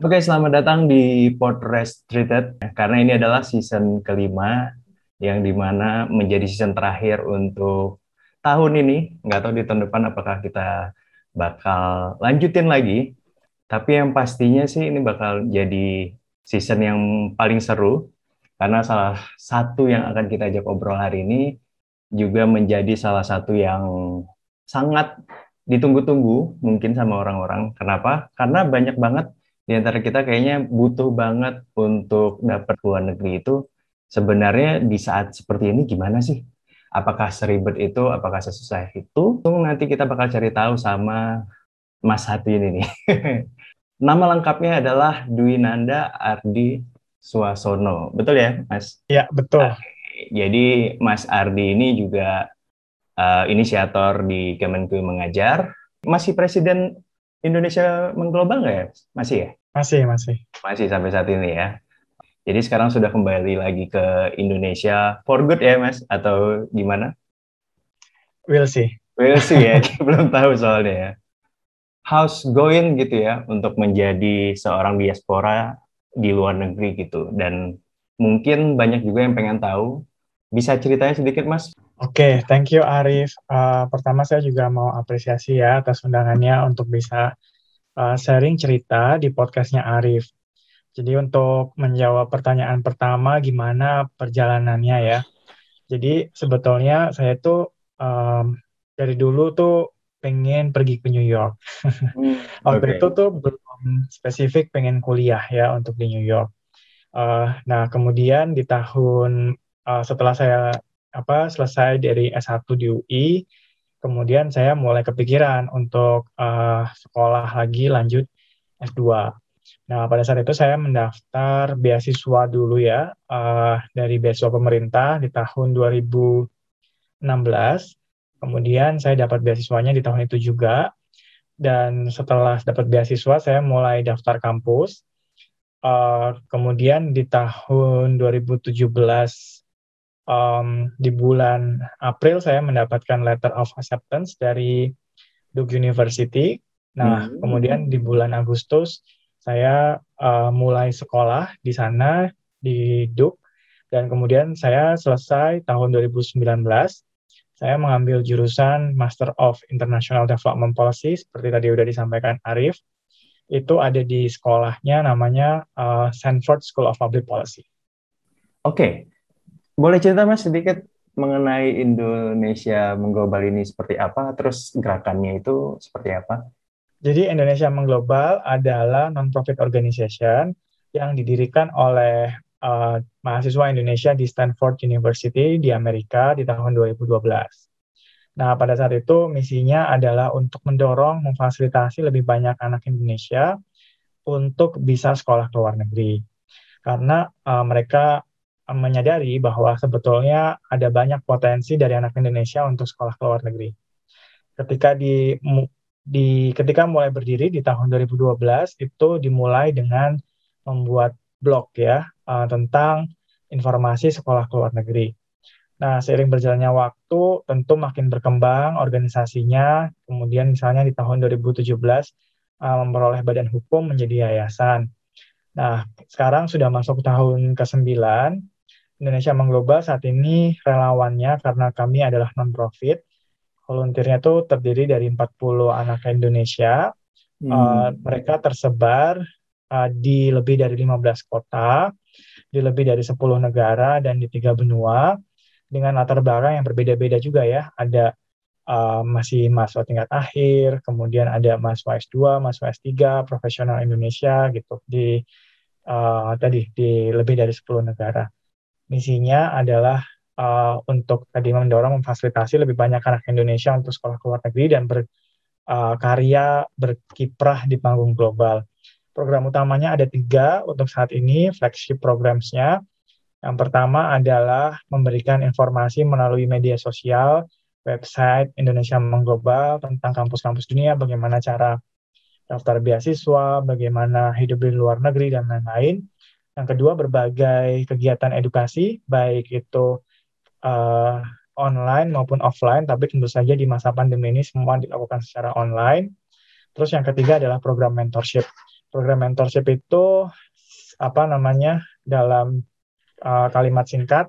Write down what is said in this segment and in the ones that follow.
Oke, selamat datang di Podcast Treated karena ini adalah season kelima yang di mana menjadi season terakhir untuk tahun ini. Nggak tahu di tahun depan apakah kita bakal lanjutin lagi. Tapi yang pastinya sih ini bakal jadi season yang paling seru karena salah satu yang akan kita ajak obrol hari ini juga menjadi salah satu yang sangat ditunggu-tunggu mungkin sama orang-orang. Kenapa? Karena banyak banget di antara kita kayaknya butuh banget untuk dapat luar negeri itu sebenarnya di saat seperti ini gimana sih? Apakah seribet itu, apakah sesusah itu? Nanti kita bakal cari tahu sama Mas Hati ini nih. Nama lengkapnya adalah Dwi Nanda Ardi Suasono. Betul ya, Mas? Iya, betul. Jadi Mas Ardi ini juga uh, inisiator di Kemenku Mengajar. Masih Presiden Indonesia Mengglobal nggak ya? Masih ya? Masih, masih. Masih sampai saat ini ya. Jadi sekarang sudah kembali lagi ke Indonesia for good ya, Mas? Atau gimana? Will see. Will see ya, belum tahu soalnya ya. How's going gitu ya untuk menjadi seorang diaspora di luar negeri gitu. Dan mungkin banyak juga yang pengen tahu. Bisa ceritanya sedikit, Mas? Oke, okay, thank you Arif. Uh, pertama saya juga mau apresiasi ya atas undangannya untuk bisa uh, sharing cerita di podcastnya Arif. Jadi untuk menjawab pertanyaan pertama, gimana perjalanannya ya? Jadi sebetulnya saya tuh um, dari dulu tuh pengen pergi ke New York. Hmm, Waktu okay. itu tuh belum spesifik pengen kuliah ya untuk di New York. Uh, nah kemudian di tahun uh, setelah saya apa selesai dari S1 di UI, kemudian saya mulai kepikiran untuk uh, sekolah lagi lanjut S2. Nah, pada saat itu saya mendaftar beasiswa dulu ya, uh, dari beasiswa pemerintah di tahun 2016. Kemudian saya dapat beasiswanya di tahun itu juga. Dan setelah dapat beasiswa, saya mulai daftar kampus. Uh, kemudian di tahun 2017 um, di bulan April saya mendapatkan letter of acceptance dari Duke University. Nah, hmm. kemudian di bulan Agustus saya uh, mulai sekolah di sana di Duke dan kemudian saya selesai tahun 2019 saya mengambil jurusan Master of International Development Policy seperti tadi sudah disampaikan Arif. Itu ada di sekolahnya namanya uh, Sanford School of Public Policy. Oke, okay. Boleh cerita Mas sedikit mengenai Indonesia mengglobal ini seperti apa, terus gerakannya itu seperti apa? Jadi Indonesia Mengglobal adalah non-profit organization yang didirikan oleh uh, mahasiswa Indonesia di Stanford University di Amerika di tahun 2012. Nah, pada saat itu misinya adalah untuk mendorong, memfasilitasi lebih banyak anak Indonesia untuk bisa sekolah ke luar negeri. Karena uh, mereka menyadari bahwa sebetulnya ada banyak potensi dari anak Indonesia untuk sekolah ke luar negeri. Ketika di di ketika mulai berdiri di tahun 2012 itu dimulai dengan membuat blog ya uh, tentang informasi sekolah ke luar negeri. Nah, seiring berjalannya waktu tentu makin berkembang organisasinya, kemudian misalnya di tahun 2017 uh, memperoleh badan hukum menjadi yayasan. Nah, sekarang sudah masuk tahun ke-9 Indonesia Mengglobal saat ini relawannya karena kami adalah non-profit. Volunteernya itu terdiri dari 40 anak Indonesia. Hmm. Uh, mereka tersebar uh, di lebih dari 15 kota, di lebih dari 10 negara, dan di tiga benua. Dengan latar belakang yang berbeda-beda juga ya. Ada uh, masih mahasiswa tingkat akhir, kemudian ada mahasiswa S2, mahasiswa S3, profesional Indonesia gitu. Di uh, tadi di lebih dari 10 negara misinya adalah uh, untuk tadi mendorong memfasilitasi lebih banyak anak Indonesia untuk sekolah ke luar negeri dan berkarya uh, berkiprah di panggung global. Program utamanya ada tiga untuk saat ini flagship programsnya. Yang pertama adalah memberikan informasi melalui media sosial, website Indonesia Mengglobal tentang kampus-kampus dunia, bagaimana cara daftar beasiswa, bagaimana hidup di luar negeri, dan lain-lain. Yang kedua, berbagai kegiatan edukasi, baik itu uh, online maupun offline, tapi tentu saja di masa pandemi ini semua dilakukan secara online. Terus yang ketiga adalah program mentorship. Program mentorship itu apa namanya dalam uh, kalimat singkat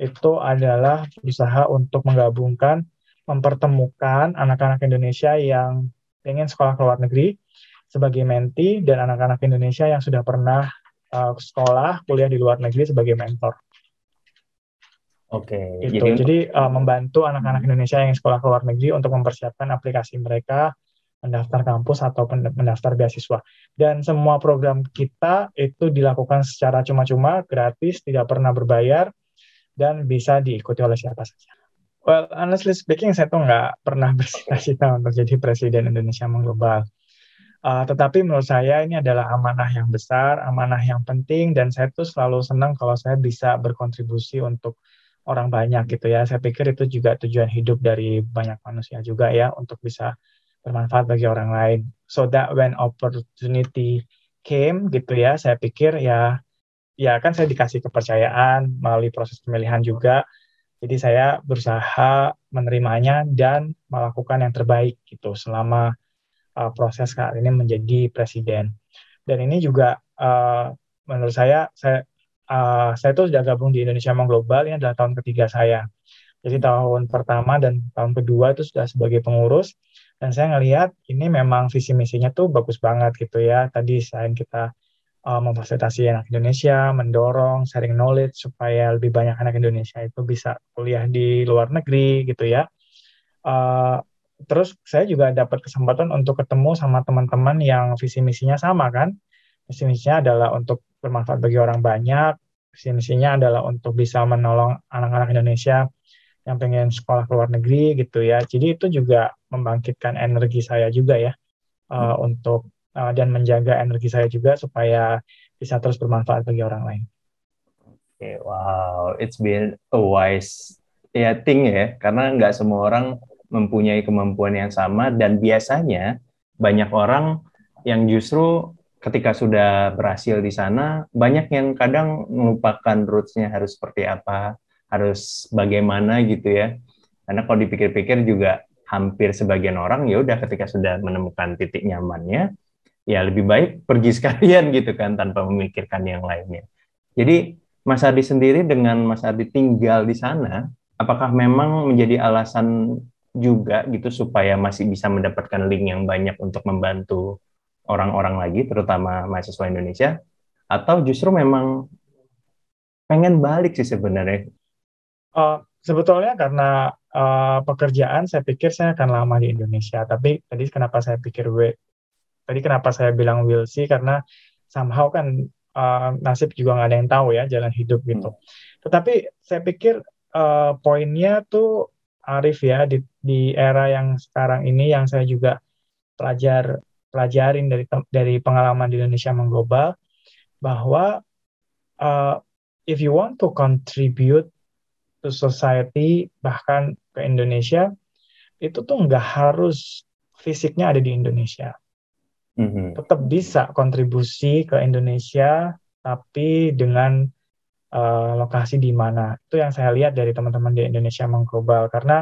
itu adalah berusaha untuk menggabungkan, mempertemukan anak-anak Indonesia yang ingin sekolah ke luar negeri sebagai menti dan anak-anak Indonesia yang sudah pernah uh, sekolah kuliah di luar negeri sebagai mentor. Oke. Okay, gitu. Jadi, jadi uh, membantu anak-anak Indonesia yang sekolah ke luar negeri untuk mempersiapkan aplikasi mereka mendaftar kampus atau mendaftar beasiswa. Dan semua program kita itu dilakukan secara cuma-cuma, gratis, tidak pernah berbayar, dan bisa diikuti oleh siapa saja. Well, honestly speaking, saya tuh nggak pernah bercita-cita untuk jadi presiden Indonesia mengglobal. Uh, tetapi menurut saya ini adalah amanah yang besar, amanah yang penting, dan saya tuh selalu senang kalau saya bisa berkontribusi untuk orang banyak gitu ya. Saya pikir itu juga tujuan hidup dari banyak manusia juga ya, untuk bisa bermanfaat bagi orang lain. So that when opportunity came gitu ya, saya pikir ya ya kan saya dikasih kepercayaan melalui proses pemilihan juga. Jadi saya berusaha menerimanya dan melakukan yang terbaik gitu selama uh, proses saat ini menjadi presiden. Dan ini juga uh, menurut saya saya uh, saya tuh sudah gabung di Indonesia Mengglobal ini adalah tahun ketiga saya. Jadi tahun pertama dan tahun kedua itu sudah sebagai pengurus dan saya ngelihat ini memang visi misinya tuh bagus banget gitu ya. Tadi selain kita uh, memfasilitasi anak Indonesia, mendorong sharing knowledge supaya lebih banyak anak Indonesia itu bisa kuliah di luar negeri gitu ya. Uh, terus saya juga dapat kesempatan untuk ketemu sama teman-teman yang visi misinya sama kan. Visi misinya adalah untuk bermanfaat bagi orang banyak. Visi misinya adalah untuk bisa menolong anak-anak Indonesia yang pengen sekolah ke luar negeri gitu ya. Jadi itu juga membangkitkan energi saya juga ya uh, untuk uh, dan menjaga energi saya juga supaya bisa terus bermanfaat bagi orang lain. Oke, okay, wow, it's been a wise ya thing ya, karena nggak semua orang mempunyai kemampuan yang sama dan biasanya banyak orang yang justru ketika sudah berhasil di sana banyak yang kadang melupakan rootsnya harus seperti apa harus bagaimana gitu ya. Karena kalau dipikir-pikir juga hampir sebagian orang ya udah ketika sudah menemukan titik nyamannya ya lebih baik pergi sekalian gitu kan tanpa memikirkan yang lainnya. Jadi Mas Adi sendiri dengan Mas Adi tinggal di sana, apakah memang menjadi alasan juga gitu supaya masih bisa mendapatkan link yang banyak untuk membantu orang-orang lagi, terutama mahasiswa Indonesia, atau justru memang pengen balik sih sebenarnya Uh, sebetulnya karena uh, pekerjaan saya pikir saya akan lama di Indonesia. Tapi tadi kenapa saya pikir we, tadi kenapa saya bilang will see karena somehow kan uh, nasib juga nggak ada yang tahu ya jalan hidup gitu. Hmm. Tetapi saya pikir uh, poinnya tuh Arif ya di, di era yang sekarang ini yang saya juga pelajar pelajarin dari dari pengalaman di Indonesia mengglobal bahwa uh, if you want to contribute to society bahkan ke Indonesia itu tuh nggak harus fisiknya ada di Indonesia. Mm-hmm. tetap bisa kontribusi ke Indonesia tapi dengan uh, lokasi di mana. Itu yang saya lihat dari teman-teman di Indonesia mengglobal. Karena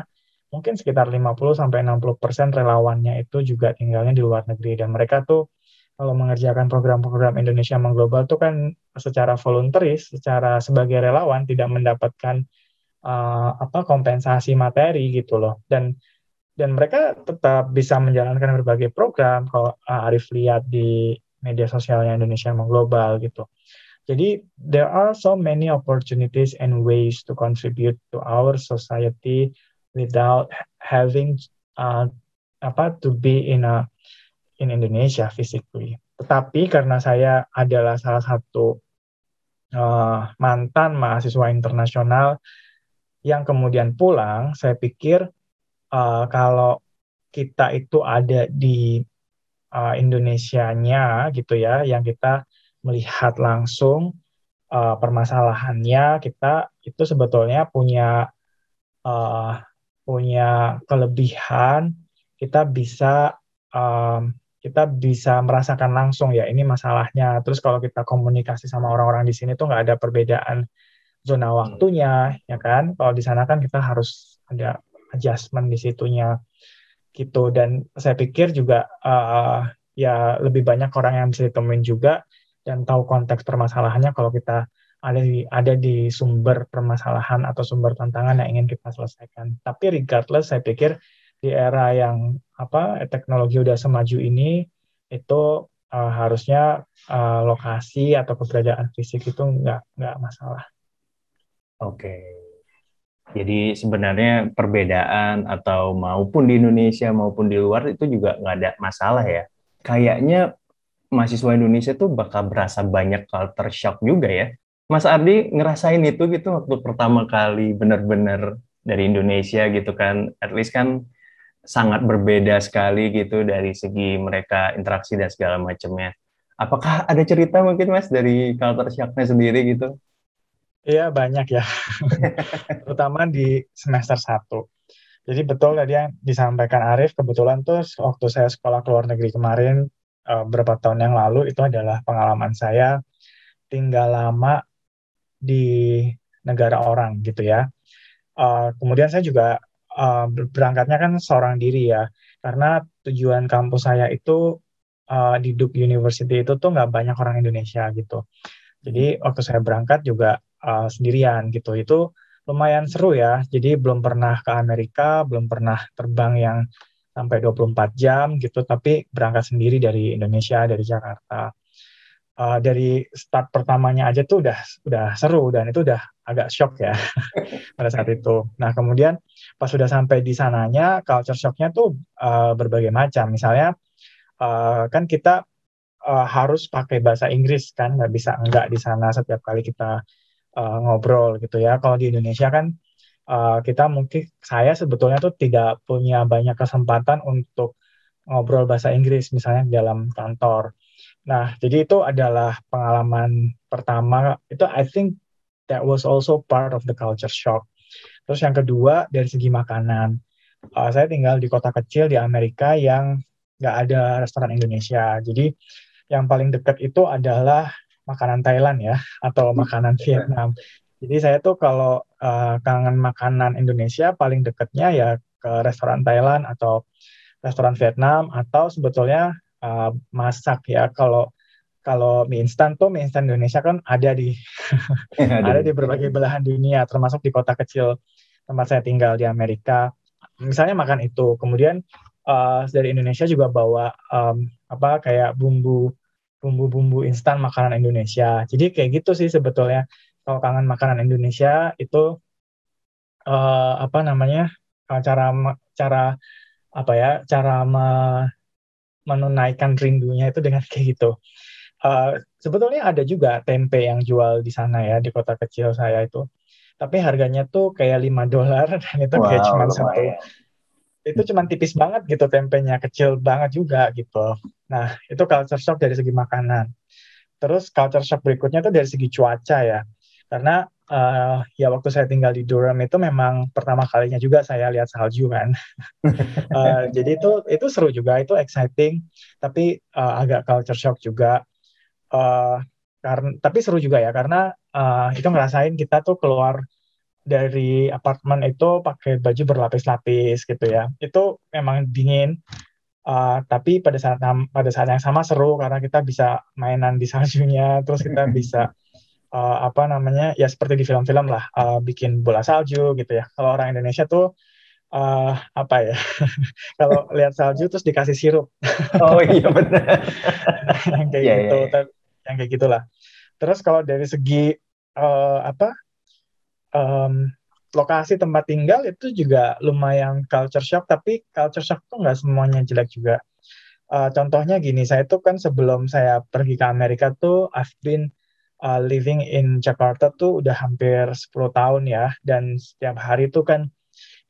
mungkin sekitar 50 sampai 60 persen relawannya itu juga tinggalnya di luar negeri. Dan mereka tuh kalau mengerjakan program-program Indonesia mengglobal tuh kan secara voluntaris, secara sebagai relawan tidak mendapatkan uh, apa kompensasi materi gitu loh. Dan dan mereka tetap bisa menjalankan berbagai program. Kalau uh, Arif lihat di media sosialnya Indonesia Mengglobal gitu. Jadi there are so many opportunities and ways to contribute to our society without having uh, apa to be in a in Indonesia physically. Tetapi karena saya adalah salah satu uh, mantan mahasiswa internasional yang kemudian pulang, saya pikir uh, kalau kita itu ada di uh, Indonesia-nya gitu ya, yang kita melihat langsung uh, permasalahannya, kita itu sebetulnya punya uh, punya kelebihan, kita bisa um, kita bisa merasakan langsung ya ini masalahnya. Terus kalau kita komunikasi sama orang-orang di sini tuh nggak ada perbedaan zona hmm. waktunya ya kan kalau di sana kan kita harus ada adjustment di situnya gitu dan saya pikir juga uh, ya lebih banyak orang yang bisa ditemuin juga dan tahu konteks permasalahannya kalau kita ada di ada di sumber permasalahan atau sumber tantangan yang ingin kita selesaikan. Tapi regardless saya pikir di era yang apa teknologi udah semaju ini itu uh, harusnya uh, lokasi atau keberadaan fisik itu nggak nggak masalah. Oke. Jadi sebenarnya perbedaan atau maupun di Indonesia maupun di luar itu juga nggak ada masalah ya. Kayaknya mahasiswa Indonesia tuh bakal berasa banyak culture shock juga ya Mas Ardi ngerasain itu gitu waktu pertama kali benar-benar dari Indonesia gitu kan, at least kan sangat berbeda sekali gitu dari segi mereka interaksi dan segala macamnya. Apakah ada cerita mungkin Mas dari culture shock-nya sendiri gitu? Iya banyak ya, terutama di semester 1. Jadi betul tadi yang disampaikan Arif, kebetulan tuh waktu saya sekolah ke luar negeri kemarin, eh, beberapa tahun yang lalu, itu adalah pengalaman saya tinggal lama di negara orang gitu ya. Uh, kemudian saya juga uh, berangkatnya kan seorang diri ya, karena tujuan kampus saya itu uh, di Duke University itu tuh nggak banyak orang Indonesia gitu. Jadi waktu saya berangkat juga uh, sendirian gitu. Itu lumayan seru ya. Jadi belum pernah ke Amerika, belum pernah terbang yang sampai 24 jam gitu, tapi berangkat sendiri dari Indonesia, dari Jakarta uh, dari start pertamanya aja tuh udah udah seru dan itu udah agak shock ya pada saat itu. Nah kemudian pas sudah sampai di sananya culture shocknya tuh uh, berbagai macam. Misalnya uh, kan kita uh, harus pakai bahasa Inggris kan nggak bisa enggak di sana setiap kali kita uh, ngobrol gitu ya. Kalau di Indonesia kan uh, kita mungkin saya sebetulnya tuh tidak punya banyak kesempatan untuk ngobrol bahasa Inggris misalnya dalam kantor Nah, jadi itu adalah pengalaman pertama. Itu I think that was also part of the culture shock. Terus yang kedua dari segi makanan, uh, saya tinggal di kota kecil di Amerika yang nggak ada restoran Indonesia. Jadi yang paling dekat itu adalah makanan Thailand ya atau makanan Vietnam. Jadi saya tuh kalau uh, kangen makanan Indonesia paling dekatnya ya ke restoran Thailand atau restoran Vietnam atau sebetulnya uh, masak ya. Kalau kalau mie instan tuh mie instan Indonesia kan ada di ada di berbagai belahan dunia, termasuk di kota kecil tempat saya tinggal di Amerika. Misalnya makan itu, kemudian uh, dari Indonesia juga bawa um, apa kayak bumbu bumbu-bumbu instan makanan Indonesia. Jadi kayak gitu sih sebetulnya. Kalau kangen makanan Indonesia itu uh, apa namanya cara cara apa ya cara menunaikan rindunya itu dengan kayak gitu. Uh, sebetulnya ada juga tempe yang jual di sana ya di kota kecil saya itu. Tapi harganya tuh kayak 5 dolar dan itu wow, kayak cuma satu. Itu cuma tipis banget gitu tempenya, kecil banget juga gitu. Nah, itu culture shock dari segi makanan. Terus culture shock berikutnya tuh dari segi cuaca ya. Karena uh, ya waktu saya tinggal di Durham itu memang pertama kalinya juga saya lihat salju kan. uh, jadi itu itu seru juga, itu exciting, tapi uh, agak culture shock juga. Uh, karena tapi seru juga ya karena uh, itu ngerasain kita tuh keluar dari apartemen itu pakai baju berlapis-lapis gitu ya. Itu memang dingin. Uh, tapi pada saat pada saat yang sama seru karena kita bisa mainan di saljunya, terus kita bisa uh, apa namanya ya seperti di film-film lah uh, bikin bola salju gitu ya. Kalau orang Indonesia tuh uh, apa ya kalau lihat salju terus dikasih sirup. Oh iya benar. Yang kayak yeah, gitu yeah, yeah. yang kayak gitulah. Terus kalau dari segi uh, apa um, lokasi tempat tinggal itu juga lumayan culture shock tapi culture shock tuh nggak semuanya jelek juga. Uh, contohnya gini saya tuh kan sebelum saya pergi ke Amerika tuh I've been uh, living in Jakarta tuh udah hampir 10 tahun ya dan setiap hari tuh kan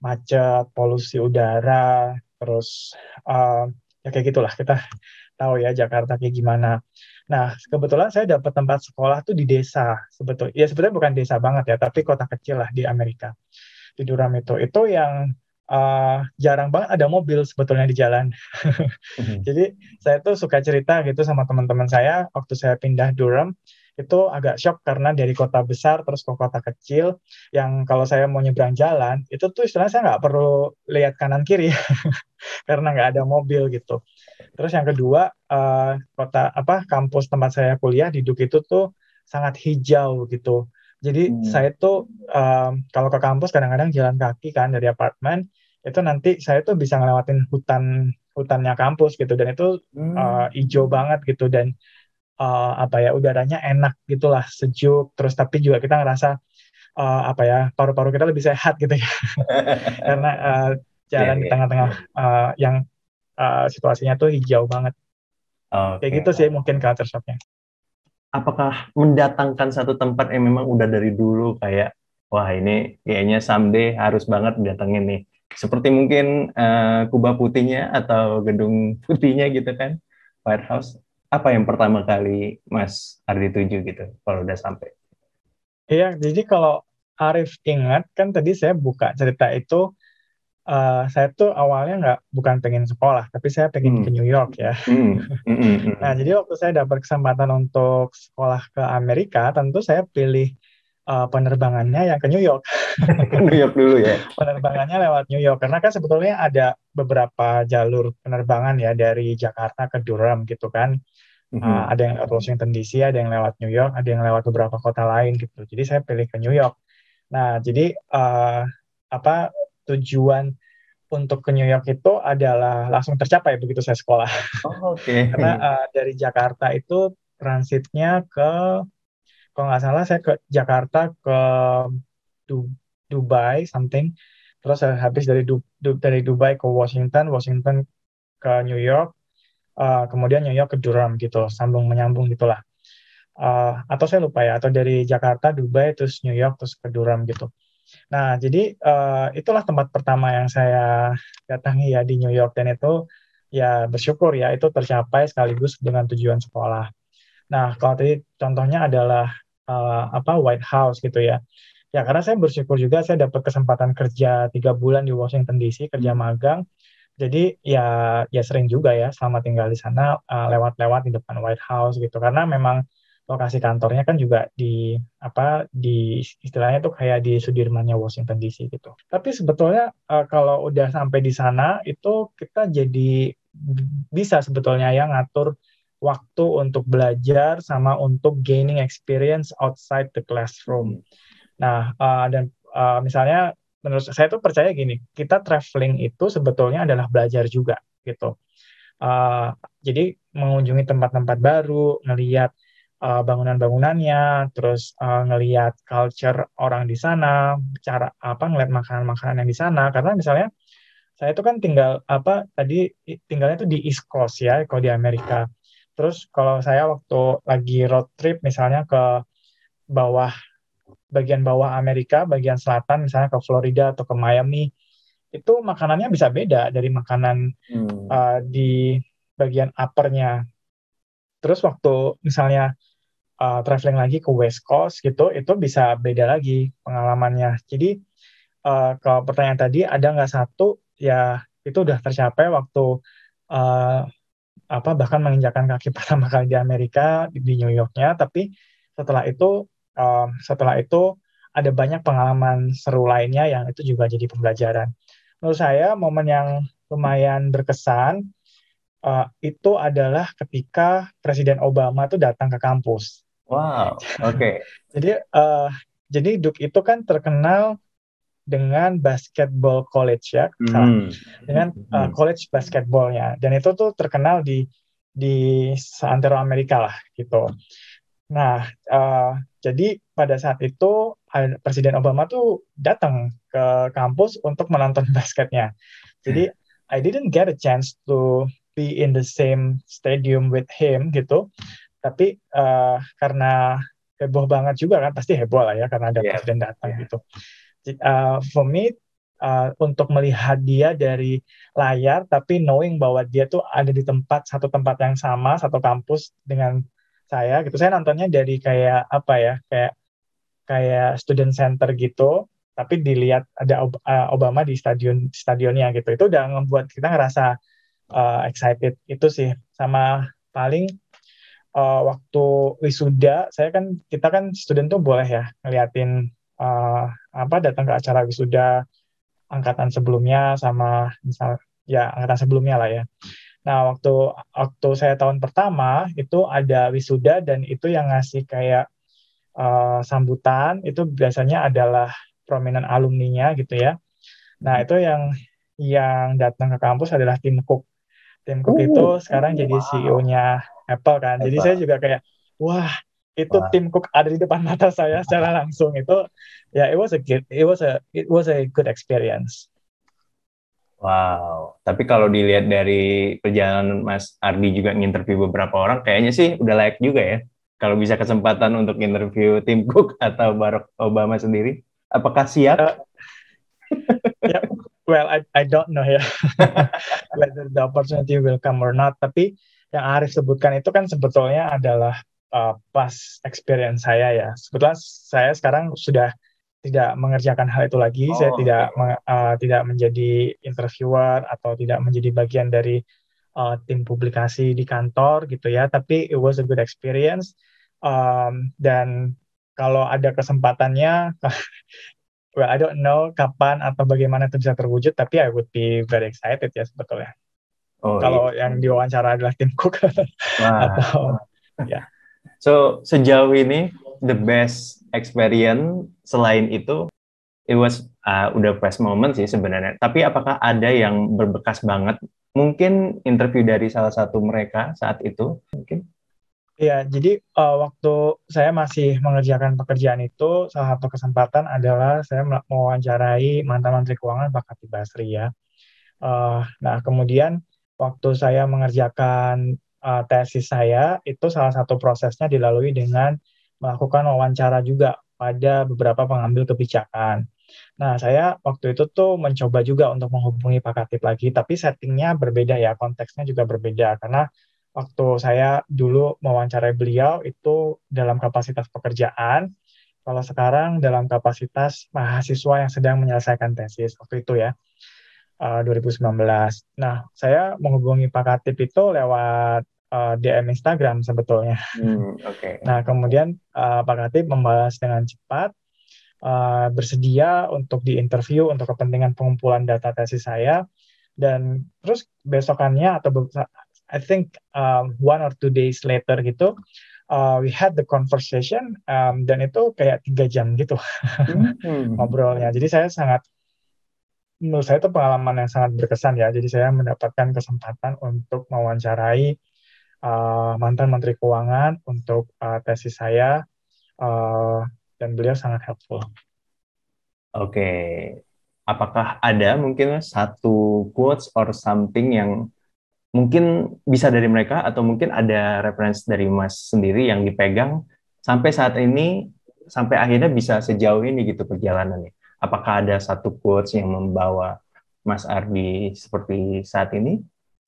macet, polusi udara, terus uh, ya kayak gitulah kita tahu ya Jakarta kayak gimana. Nah, kebetulan saya dapat tempat sekolah tuh di desa sebetulnya. Ya sebetulnya bukan desa banget ya, tapi kota kecil lah di Amerika. Di Durham itu. Itu yang uh, jarang banget ada mobil sebetulnya di jalan. mm-hmm. Jadi saya tuh suka cerita gitu sama teman-teman saya waktu saya pindah Durham itu agak shock karena dari kota besar terus ke kota kecil yang kalau saya mau nyebrang jalan itu tuh istilahnya saya nggak perlu lihat kanan kiri karena nggak ada mobil gitu Terus yang kedua, uh, kota apa kampus tempat saya kuliah di Duke itu tuh sangat hijau gitu. Jadi hmm. saya tuh um, kalau ke kampus kadang-kadang jalan kaki kan dari apartemen itu nanti saya tuh bisa ngelewatin hutan hutannya kampus gitu dan itu hmm. uh, hijau banget gitu dan uh, apa ya udaranya enak gitulah sejuk. Terus tapi juga kita ngerasa uh, apa ya paru-paru kita lebih sehat gitu ya. Karena uh, jalan yeah, di iya. tengah-tengah uh, yang uh, situasinya tuh hijau banget. Okay. kayak gitu sih mungkin culture shocknya. Apakah mendatangkan satu tempat yang memang udah dari dulu kayak wah ini kayaknya someday harus banget datangin nih. Seperti mungkin uh, kubah putihnya atau gedung putihnya gitu kan White House apa yang pertama kali Mas Ardi tuju gitu kalau udah sampai iya jadi kalau Arif ingat kan tadi saya buka cerita itu uh, saya tuh awalnya nggak bukan pengen sekolah, tapi saya pengen hmm. ke New York ya. Hmm. Hmm. hmm, hmm. nah, jadi waktu saya dapat kesempatan untuk sekolah ke Amerika, tentu saya pilih uh, penerbangannya yang ke New York. New York dulu ya. penerbangannya lewat New York karena kan sebetulnya ada beberapa jalur penerbangan ya dari Jakarta ke Durham gitu kan. Mm-hmm. Uh, ada yang lewat Washington DC, ada yang lewat New York, ada yang lewat beberapa kota lain gitu. Jadi saya pilih ke New York. Nah, jadi uh, apa tujuan untuk ke New York itu adalah langsung tercapai begitu saya sekolah. Oh, Oke. Okay. Karena uh, dari Jakarta itu transitnya ke kalau nggak salah saya ke Jakarta ke du Dubai something. Terus saya habis dari du du dari Dubai ke Washington, Washington ke New York, uh, kemudian New York ke Durham gitu, sambung menyambung gitulah. Uh, atau saya lupa ya, atau dari Jakarta, Dubai, terus New York, terus ke Durham gitu. Nah, jadi uh, itulah tempat pertama yang saya datangi ya di New York dan itu ya bersyukur ya itu tercapai sekaligus dengan tujuan sekolah. Nah, kalau tadi contohnya adalah uh, apa White House gitu ya. Ya karena saya bersyukur juga saya dapat kesempatan kerja tiga bulan di Washington DC kerja hmm. magang. Jadi ya ya sering juga ya selama tinggal di sana eh, lewat-lewat uh, di depan White House gitu karena memang lokasi kantornya kan juga di apa di istilahnya tuh kayak di Sudirmannya Washington DC gitu. Tapi sebetulnya uh, kalau udah sampai di sana itu kita jadi bisa sebetulnya ya ngatur waktu untuk belajar sama untuk gaining experience outside the classroom. Nah, uh, dan uh, misalnya menurut saya tuh percaya gini, kita traveling itu sebetulnya adalah belajar juga gitu. Uh, jadi mengunjungi tempat-tempat baru, ngelihat uh, bangunan-bangunannya, terus uh, ngelihat culture orang di sana, cara apa ngelihat makanan-makanan yang di sana. Karena misalnya saya itu kan tinggal apa tadi tinggalnya itu di East Coast ya, kalau di Amerika. Terus kalau saya waktu lagi road trip misalnya ke bawah bagian bawah Amerika, bagian selatan misalnya ke Florida atau ke Miami, itu makanannya bisa beda dari makanan hmm. uh, di bagian uppernya. Terus waktu misalnya uh, traveling lagi ke West Coast gitu, itu bisa beda lagi pengalamannya. Jadi uh, kalau pertanyaan tadi ada nggak satu ya itu udah tercapai waktu uh, apa bahkan menginjakan kaki pertama kali di Amerika di, di New Yorknya, tapi setelah itu um, setelah itu ada banyak pengalaman seru lainnya yang itu juga jadi pembelajaran. Menurut saya momen yang lumayan berkesan uh, itu adalah ketika Presiden Obama itu datang ke kampus. Wow, oke. Okay. jadi uh, jadi Duke itu kan terkenal dengan basketball college ya, mm. salah. dengan uh, college basketballnya, dan itu tuh terkenal di di seantero Amerika lah gitu. Nah, uh, jadi pada saat itu Presiden Obama tuh datang ke kampus untuk menonton basketnya. Jadi I didn't get a chance to be in the same stadium with him gitu tapi uh, karena heboh banget juga kan pasti heboh lah ya karena ada yeah. presiden datang yeah. gitu uh, for me uh, untuk melihat dia dari layar tapi knowing bahwa dia tuh ada di tempat satu tempat yang sama satu kampus dengan saya gitu. Saya nontonnya dari kayak apa ya kayak kayak student center gitu tapi dilihat ada Obama di stadion stadionnya gitu. Itu udah membuat kita ngerasa uh, excited itu sih. Sama paling uh, waktu wisuda saya kan kita kan student tuh boleh ya ngeliatin uh, apa datang ke acara wisuda angkatan sebelumnya sama misal ya angkatan sebelumnya lah ya. Nah, waktu waktu saya tahun pertama itu ada wisuda dan itu yang ngasih kayak uh, sambutan itu biasanya adalah prominent alumninya gitu ya. Nah, itu yang yang datang ke kampus adalah Tim Cook. Tim Cook uh, itu sekarang wow. jadi CEO-nya Apple kan. Apple. Jadi saya juga kayak wah, itu wow. Tim Cook ada di depan mata saya secara langsung itu ya it was a good, it was a it was a good experience. Wow, tapi kalau dilihat dari perjalanan Mas Ardi juga nginterview beberapa orang, kayaknya sih udah layak juga ya. Kalau bisa kesempatan untuk interview Tim Cook atau Barack Obama sendiri, apakah siap? Uh, yeah, well, I, I don't know ya whether the opportunity will come or not. Tapi yang Arif sebutkan itu kan sebetulnya adalah uh, pas experience saya ya. Sebetulnya saya sekarang sudah tidak mengerjakan hal itu lagi. Oh, saya tidak okay. uh, tidak menjadi interviewer atau tidak menjadi bagian dari uh, tim publikasi di kantor gitu ya. Tapi it was a good experience. Um, dan kalau ada kesempatannya, well I don't know kapan atau bagaimana itu bisa terwujud. Tapi I would be very excited ya sebetulnya. Oh, kalau iya. yang diwawancara adalah tim Cook atau ya. So sejauh ini the best experience selain itu it was uh, udah best moment sih sebenarnya. Tapi apakah ada yang berbekas banget? Mungkin interview dari salah satu mereka saat itu mungkin? Iya, jadi uh, waktu saya masih mengerjakan pekerjaan itu, salah satu kesempatan adalah saya mewawancarai mantan Menteri Keuangan Pak Khatib Basri ya. Uh, nah, kemudian waktu saya mengerjakan uh, tesis saya, itu salah satu prosesnya dilalui dengan melakukan wawancara juga pada beberapa pengambil kebijakan. Nah, saya waktu itu tuh mencoba juga untuk menghubungi Pak Katib lagi, tapi settingnya berbeda ya, konteksnya juga berbeda, karena waktu saya dulu mewawancarai beliau itu dalam kapasitas pekerjaan, kalau sekarang dalam kapasitas mahasiswa yang sedang menyelesaikan tesis, waktu itu ya, 2019. Eh, nah, saya menghubungi Pak Katib itu lewat uh, eh, DM Instagram sebetulnya. Hmm, okay. Nah kemudian uh, Pak Katib membalas dengan cepat, uh, bersedia untuk diinterview untuk kepentingan pengumpulan data tesis saya, dan terus besokannya atau I think um, one or two days later gitu, uh, we had the conversation um, dan itu kayak tiga jam gitu hmm. ngobrolnya. Jadi saya sangat menurut saya itu pengalaman yang sangat berkesan ya. Jadi saya mendapatkan kesempatan untuk mewawancarai uh, mantan Menteri Keuangan untuk uh, tesis saya uh, dan beliau sangat helpful. Oke, okay. apakah ada mungkin satu quotes or something yang mungkin bisa dari mereka atau mungkin ada reference dari Mas sendiri yang dipegang sampai saat ini sampai akhirnya bisa sejauh ini gitu perjalanannya. Apakah ada satu quotes yang membawa Mas Ardi seperti saat ini?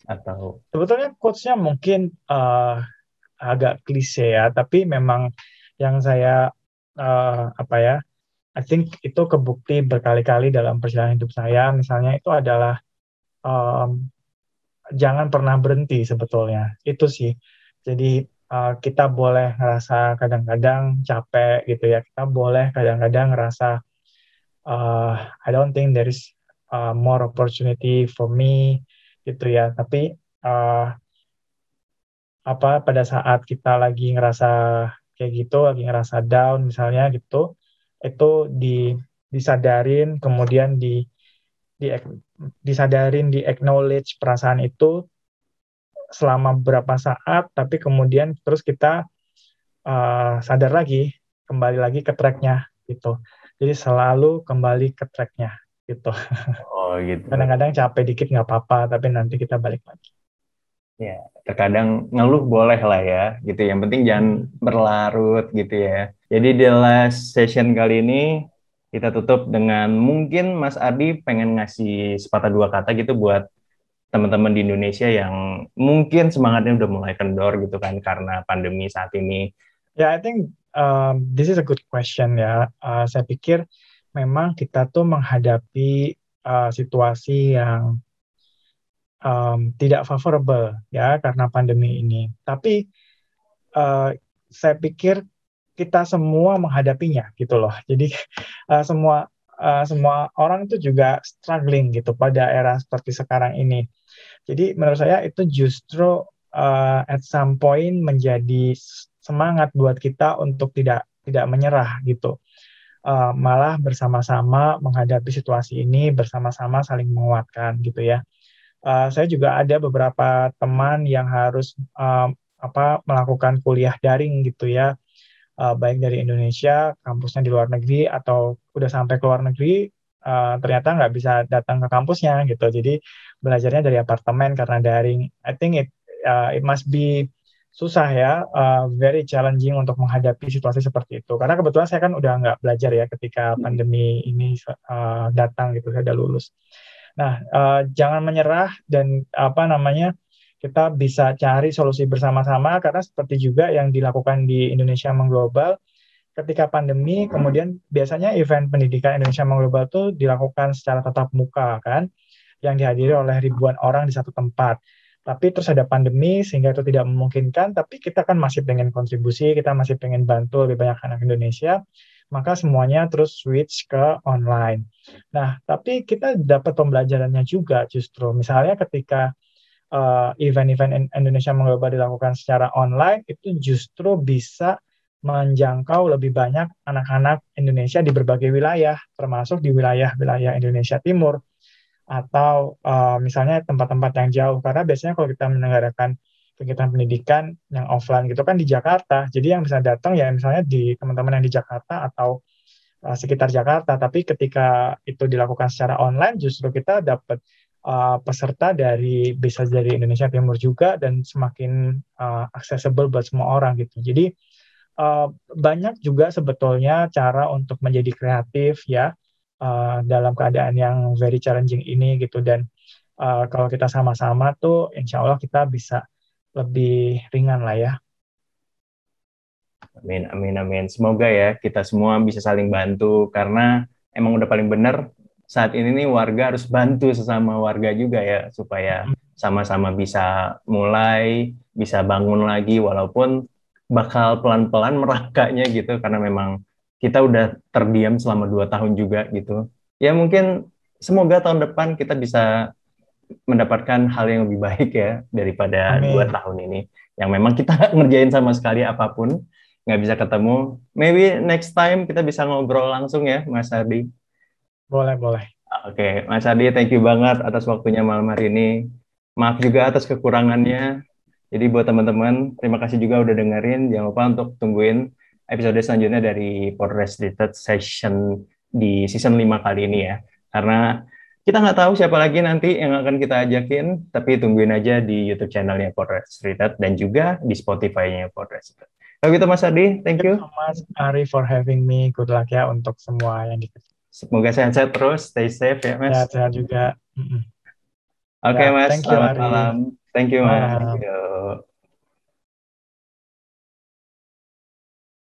Atau sebetulnya quotes-nya mungkin uh, agak klise ya tapi memang yang saya uh, apa ya I think itu kebukti berkali-kali dalam perjalanan hidup saya. Misalnya itu adalah um, jangan pernah berhenti sebetulnya. Itu sih. Jadi uh, kita boleh ngerasa kadang-kadang capek gitu ya. Kita boleh kadang-kadang ngerasa uh, I don't think there is uh, more opportunity for me gitu ya. Tapi uh, apa pada saat kita lagi ngerasa kayak gitu lagi ngerasa down misalnya gitu itu di disadarin kemudian di di disadarin di acknowledge perasaan itu selama beberapa saat tapi kemudian terus kita uh, sadar lagi kembali lagi ke tracknya gitu. Jadi selalu kembali ke tracknya gitu. Oh gitu. Kadang-kadang capek dikit nggak apa-apa, tapi nanti kita balik lagi. Ya, terkadang ngeluh boleh lah ya, gitu. Yang penting jangan berlarut gitu ya. Jadi di last session kali ini kita tutup dengan mungkin Mas Ardi pengen ngasih sepatah dua kata gitu buat teman-teman di Indonesia yang mungkin semangatnya udah mulai kendor gitu kan karena pandemi saat ini. Ya, yeah, I think um, this is a good question ya. Uh, saya pikir memang kita tuh menghadapi uh, situasi yang um, tidak favorable ya karena pandemi ini. Tapi uh, saya pikir kita semua menghadapinya gitu loh. Jadi uh, semua uh, semua orang itu juga struggling gitu pada era seperti sekarang ini. Jadi menurut saya itu justru uh, at some point menjadi semangat buat kita untuk tidak tidak menyerah gitu. Uh, malah bersama-sama menghadapi situasi ini bersama-sama saling menguatkan gitu ya. Uh, saya juga ada beberapa teman yang harus uh, apa melakukan kuliah daring gitu ya, uh, baik dari Indonesia, kampusnya di luar negeri atau udah sampai ke luar negeri uh, ternyata nggak bisa datang ke kampusnya gitu. Jadi belajarnya dari apartemen karena daring. I think it uh, it must be susah ya, uh, very challenging untuk menghadapi situasi seperti itu. Karena kebetulan saya kan udah nggak belajar ya ketika hmm. pandemi ini uh, datang gitu, saya udah lulus. Nah, uh, jangan menyerah dan apa namanya kita bisa cari solusi bersama-sama karena seperti juga yang dilakukan di Indonesia Mengglobal ketika pandemi kemudian biasanya event pendidikan Indonesia Mengglobal itu dilakukan secara tatap muka kan yang dihadiri oleh ribuan orang di satu tempat tapi terus ada pandemi sehingga itu tidak memungkinkan tapi kita kan masih pengen kontribusi kita masih pengen bantu lebih banyak anak Indonesia maka semuanya terus switch ke online. Nah tapi kita dapat pembelajarannya juga justru. Misalnya ketika uh, event-event Indonesia mengglobal dilakukan secara online itu justru bisa menjangkau lebih banyak anak-anak Indonesia di berbagai wilayah termasuk di wilayah-wilayah Indonesia Timur atau uh, misalnya tempat-tempat yang jauh. Karena biasanya kalau kita menyelenggarakan kegiatan pendidikan yang offline gitu kan di Jakarta. Jadi yang bisa datang ya misalnya di teman-teman yang di Jakarta atau uh, sekitar Jakarta. Tapi ketika itu dilakukan secara online justru kita dapat uh, peserta dari bisa dari Indonesia Timur juga dan semakin uh, accessible buat semua orang gitu. Jadi uh, banyak juga sebetulnya cara untuk menjadi kreatif ya uh, dalam keadaan yang very challenging ini gitu dan uh, kalau kita sama-sama tuh insya Allah kita bisa lebih ringan lah ya. Amin, amin, amin. Semoga ya kita semua bisa saling bantu karena emang udah paling benar saat ini nih warga harus bantu sesama warga juga ya supaya hmm. sama-sama bisa mulai, bisa bangun lagi walaupun bakal pelan-pelan merakanya gitu karena memang kita udah terdiam selama dua tahun juga gitu. Ya mungkin semoga tahun depan kita bisa mendapatkan hal yang lebih baik ya daripada Amin. dua tahun ini. Yang memang kita ngerjain sama sekali apa pun, nggak bisa ketemu. Maybe next time kita bisa ngobrol langsung ya, Mas Ardi. Boleh, boleh. Oke, okay. Mas Ardi, thank you banget atas waktunya malam hari ini. Maaf juga atas kekurangannya. Jadi buat teman-teman, terima kasih juga udah dengerin. Jangan lupa untuk tungguin episode selanjutnya dari Podcast Related Session di season 5 kali ini ya. Karena kita nggak tahu siapa lagi nanti yang akan kita ajakin, tapi tungguin aja di YouTube channelnya Podcast Related dan juga di Spotify-nya Podcast Related. Kalau gitu Mas Adi, thank you. Mas Ari for having me. Good luck ya untuk semua yang dikasih. Semoga sehat-sehat terus, stay safe ya Mas. Sehat-sehat juga. Oke okay, ya, Mas, thank you, selamat Ari. malam. Thank you Mas. Thank you.